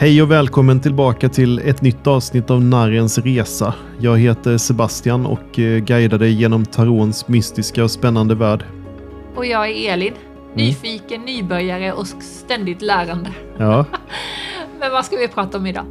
Hej och välkommen tillbaka till ett nytt avsnitt av Narrens Resa. Jag heter Sebastian och eh, guidar dig genom Tarons mystiska och spännande värld. Och jag är Elin. Nyfiken, nybörjare och ständigt lärande. Ja. Men vad ska vi prata om idag?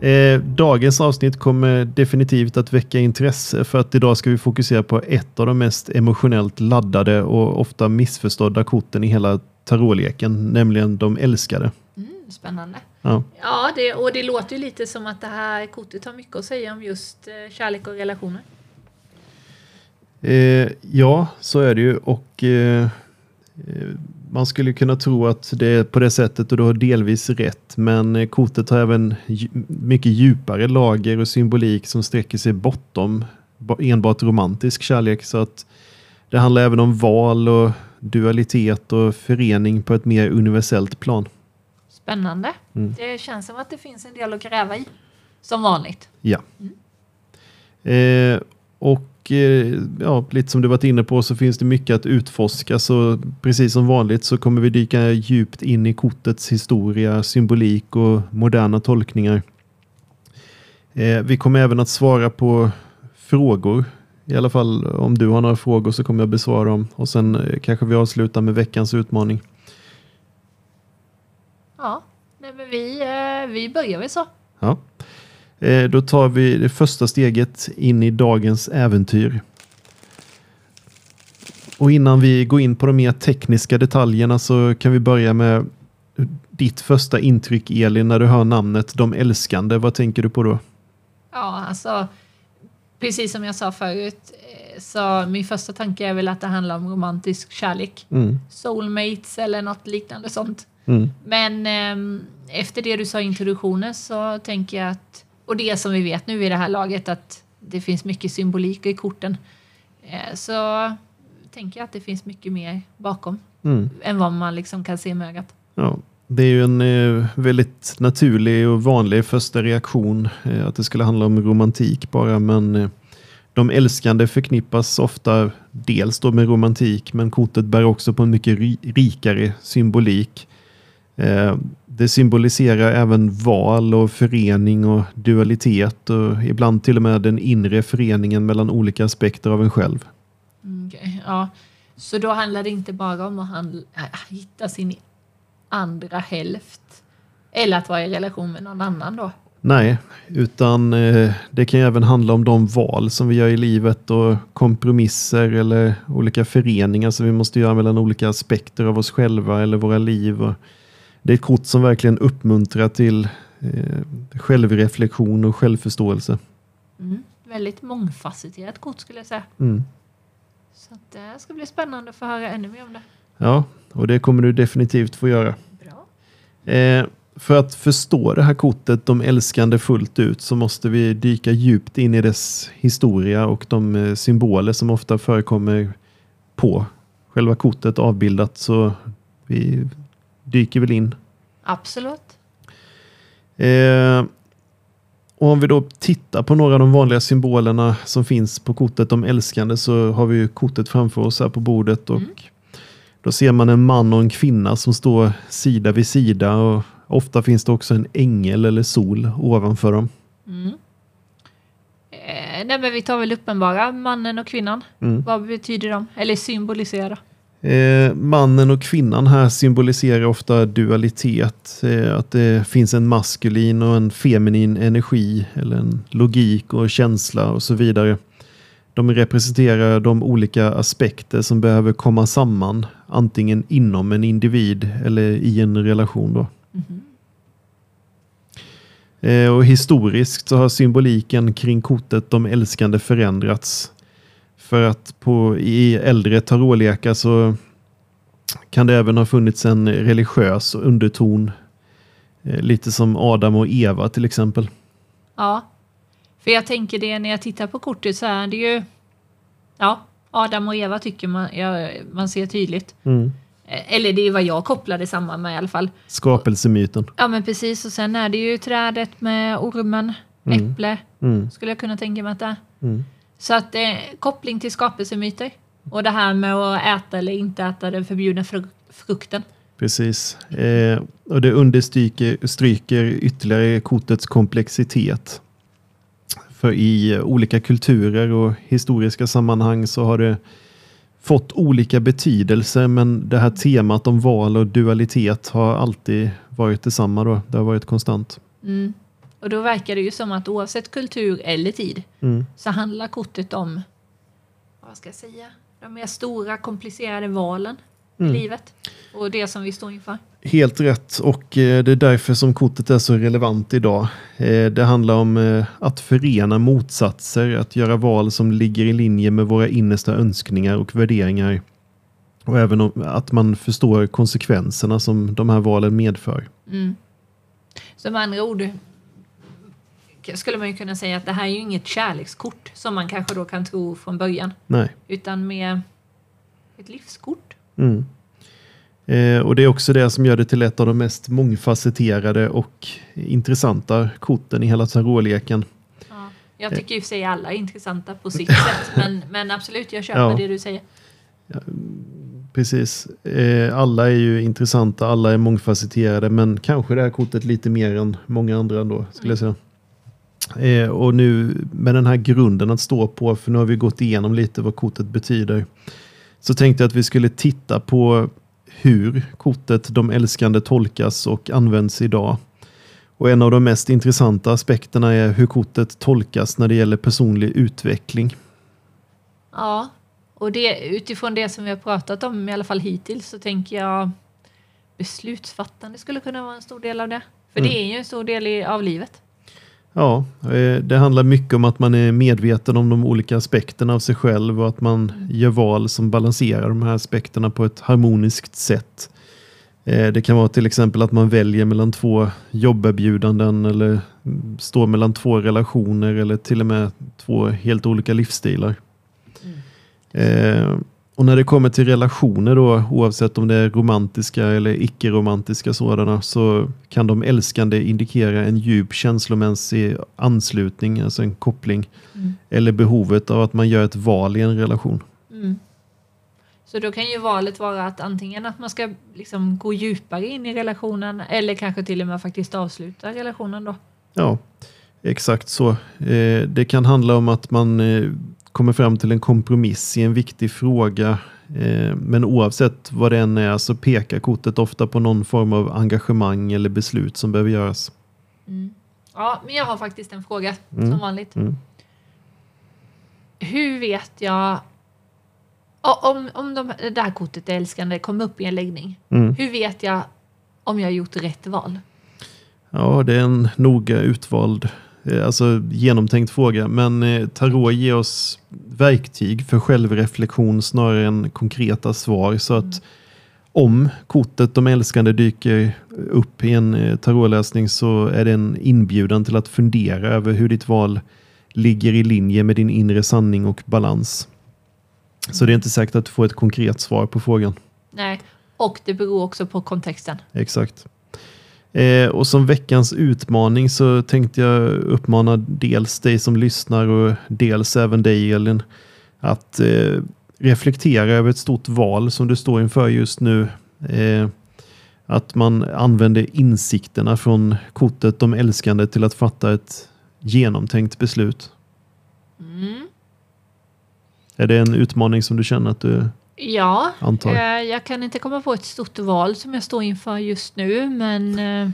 Eh, dagens avsnitt kommer definitivt att väcka intresse för att idag ska vi fokusera på ett av de mest emotionellt laddade och ofta missförstådda korten i hela tarotleken, nämligen de älskade. Mm, spännande. Ja. Ja, det, och det låter ju lite som att det här kortet har mycket att säga om just eh, kärlek och relationer. Eh, ja, så är det ju och eh, eh, man skulle kunna tro att det är på det sättet och du har delvis rätt. Men eh, kortet har även mycket djupare lager och symbolik som sträcker sig bortom ba- enbart romantisk kärlek. Så att det handlar även om val och dualitet och förening på ett mer universellt plan. Spännande. Mm. Det känns som att det finns en del att gräva i. Som vanligt. Ja. Eh, och eh, ja, lite som du varit inne på så finns det mycket att utforska. Så precis som vanligt så kommer vi dyka djupt in i kortets historia, symbolik och moderna tolkningar. Eh, vi kommer även att svara på frågor. I alla fall om du har några frågor så kommer jag besvara dem. Och sen eh, kanske vi avslutar med veckans utmaning. Ja, nej, men vi, eh, vi börjar väl så. Ja. Eh, Då tar vi det första steget in i dagens äventyr. Och innan vi går in på de mer tekniska detaljerna så kan vi börja med ditt första intryck Elin när du hör namnet De älskande. Vad tänker du på då? Ja, alltså precis som jag sa förut eh, så min första tanke är väl att det handlar om romantisk kärlek. Mm. Soulmates eller något liknande sånt. Mm. Men ehm, efter det du sa i introduktionen så tänker jag att, och det som vi vet nu i det här laget, att det finns mycket symbolik i korten. Eh, så tänker jag att det finns mycket mer bakom Mm. än vad man liksom kan se med ögat. Ja, det är ju en eh, väldigt naturlig och vanlig första reaktion eh, att det skulle handla om romantik bara, men eh, de älskande förknippas ofta dels då med romantik, men kortet bär också på en mycket ri- rikare symbolik. Eh, det symboliserar även val och förening och dualitet och ibland till och med den inre föreningen mellan olika aspekter av en själv. Mm, okej, ja. Så då handlar det inte bara om att handla, äh, hitta sin andra hälft eller att vara i relation med någon annan då? Nej, utan eh, det kan ju även handla om de val som vi gör i livet och kompromisser eller olika föreningar som vi måste göra mellan olika aspekter av oss själva eller våra liv. Och det är ett kort som verkligen uppmuntrar till eh, självreflektion och självförståelse. Mm. Väldigt mångfacetterat kort skulle jag säga. Mm. Så att det ska bli spännande att få höra ännu mer om det. Ja, och det kommer du definitivt få göra. Bra. Eh, för att förstå det här kortet, de älskande fullt ut, så måste vi dyka djupt in i dess historia och de eh, symboler som ofta förekommer på själva kortet avbildat. Så vi dyker väl in. Absolut. Eh, och om vi då tittar på några av de vanliga symbolerna som finns på kortet, de älskande, så har vi ju kortet framför oss här på bordet. Och Mm. Då ser man en man och en kvinna som står sida vid sida. och Ofta finns det också en ängel eller sol ovanför dem. Mm. Eh, nej men vi tar väl uppenbara, mannen och kvinnan. Mm. Vad betyder de? Eller symbolisera? Eh, mannen och kvinnan här symboliserar ofta dualitet. Eh, att det finns en maskulin och en feminin energi eller en logik och känsla och så vidare. De representerar de olika aspekter som behöver komma samman antingen inom en individ eller i en relation. Då. Mhm. Eh, och historiskt så har symboliken kring kortet de älskande förändrats. För att på, i äldre tarotlekar så kan det även ha funnits en religiös underton. Eh, lite som Adam och Eva till exempel. Ja. För jag tänker det när jag tittar på kortet så är det ju... Ja, Adam och Eva tycker man, ja, man ser tydligt. Mm. Eh, Eller det är vad jag kopplade samman med i alla fall. Skapelsemyten. Ja men precis och sen är det ju trädet med ormen, Mm. äpple, Mm. skulle jag kunna tänka mig att det är. Mm. Så att eh, koppling till skapelsemyter. Och det här med att äta eller inte äta den förbjudna fruk- frukten. Precis. Eh, och det understryker stryker ytterligare kortets komplexitet. För i olika kulturer och historiska sammanhang så har det fått olika betydelser men det här temat om val och dualitet har alltid varit detsamma då. Det har varit konstant. Mm. Och då verkar det ju som att oavsett kultur eller tid Mm. så handlar kortet om, vad ska jag säga, de mer stora komplicerade valen Mm. i livet. Och det som vi står inför. Helt rätt och eh, det är därför som kortet är så relevant idag. Eh, Det handlar om eh, att förena motsatser, att göra val som ligger i linje med våra innersta önskningar och värderingar. Och även om att man förstår konsekvenserna som de här valen medför. Mm. Så med andra ord skulle man ju kunna säga att det här är ju inget kärlekskort som man kanske då kan tro från början. Nej. Utan mer ett livskort. Mm. Eh, och det är också det som gör det till ett av de mest mångfacetterade och intressanta korten i hela tarotleken. Ja. Jag tycker i och för sig alla är intressanta på sitt sätt. Men, men absolut, jag köper Ja. det du säger. Precis. Eh, alla är ju intressanta, alla är mångfacetterade, men kanske det här kortet lite mer än många andra ändå, skulle jag säga. Eh, och nu med den här grunden att stå på, för nu har vi gått igenom lite vad kortet betyder, så tänkte jag att vi skulle titta på hur kortet De älskande tolkas och används idag. Och en av de mest intressanta aspekterna är hur kortet tolkas när det gäller personlig utveckling. Ja, och det, utifrån det som vi har pratat om i alla fall hittills så tänker jag beslutsfattande skulle kunna vara en stor del av det. För det är ju en stor del i, av livet. Ja, eh, det handlar mycket om att man är medveten om de olika aspekterna av sig själv och att man gör val som balanserar de här aspekterna på ett harmoniskt sätt. Eh, Det kan vara till exempel att man väljer mellan två jobberbjudanden eller mm, står mellan två relationer eller till och med två helt olika livsstilar. Eh, Och när det kommer till relationer då, oavsett om det är romantiska eller icke-romantiska sådana, så kan de älskande indikera en djup känslomässig anslutning, alltså en koppling, Mm. eller behovet av att man gör ett val i en relation. Mm. Så då kan ju valet vara att antingen att man ska liksom gå djupare in i relationen eller kanske till och med faktiskt avsluta relationen då. Ja, exakt så. Eh, Det kan handla om att man eh, kommer fram till en kompromiss i en viktig fråga. Eh, Men oavsett vad det än är så pekar kortet ofta på någon form av engagemang eller beslut som behöver göras. Ja, men jag har faktiskt en fråga Mm. som vanligt. Mm. Hur vet jag om, om de, det där kortet är älskande kommer upp i en läggning? Mm. Hur vet jag om jag har gjort rätt val? Ja, det är en noga utvald, alltså genomtänkt fråga. Men eh, tarot ger oss verktyg för självreflektion snarare än konkreta svar. Så att om kortet de älskande dyker upp i en eh, tarotläsning så är det en inbjudan till att fundera över hur ditt val ligger i linje med din inre sanning och balans. Så det är inte säkert att du får ett konkret svar på frågan. Nej, och det beror också på kontexten. Exakt. Eh, och som veckans utmaning så tänkte jag uppmana dels dig som lyssnar och dels även dig Elin att eh, reflektera över ett stort val som du står inför just nu. Eh, att man använder insikterna från kortet de älskande till att fatta ett genomtänkt beslut. Mm. Är det en utmaning som du känner att du Ja, antar? eh, jag kan inte komma på ett stort val som jag står inför just nu, men eh,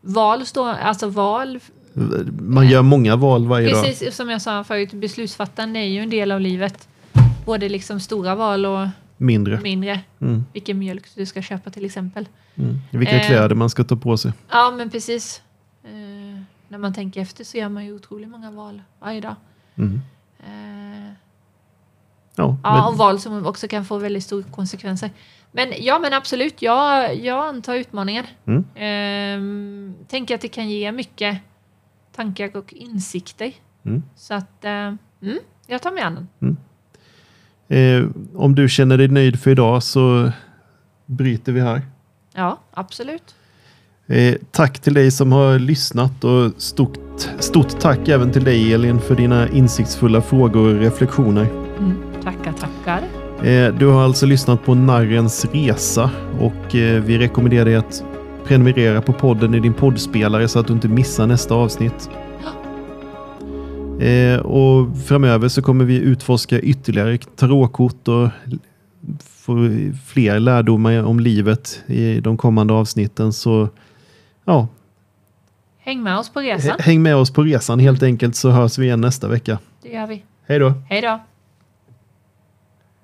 val står, alltså val, Man gör många val varje dag. precis som jag sa förut, beslutsfattande är ju en del av livet. Både liksom stora val och Mindre. mindre. Mm, Vilken mjölk du ska köpa till exempel. mm. Vilka Eh. kläder man ska ta på sig. Ja, men precis. Eh, när man tänker efter så gör man ju otroligt många val varje dag. Mm. Ja, Ja, och men, val som också kan få väldigt stora konsekvenser. Men ja, men absolut, jag, jag antar utmaningen. Mm. Ehm, tänker att det kan ge mycket tankar och insikter. Mm. Så att, eh, mm, jag tar med den. eh, om du känner dig nöjd för idag så bryter vi här. Ja, absolut. Eh, tack till dig som har lyssnat och stort, stort tack även till dig Elin för dina insiktsfulla frågor och reflektioner. Mm, Du har alltså lyssnat på Narrens Resa och eh, vi rekommenderar dig att prenumerera på podden i din poddspelare så att du inte missar nästa avsnitt. Eh, Och framöver så kommer vi utforska ytterligare tarotkort och få fler lärdomar om livet i de kommande avsnitten. Så ja, Häng med oss på resan. häng med oss på resan helt enkelt så hörs vi igen nästa vecka. Det gör vi. Hej då! Hej då!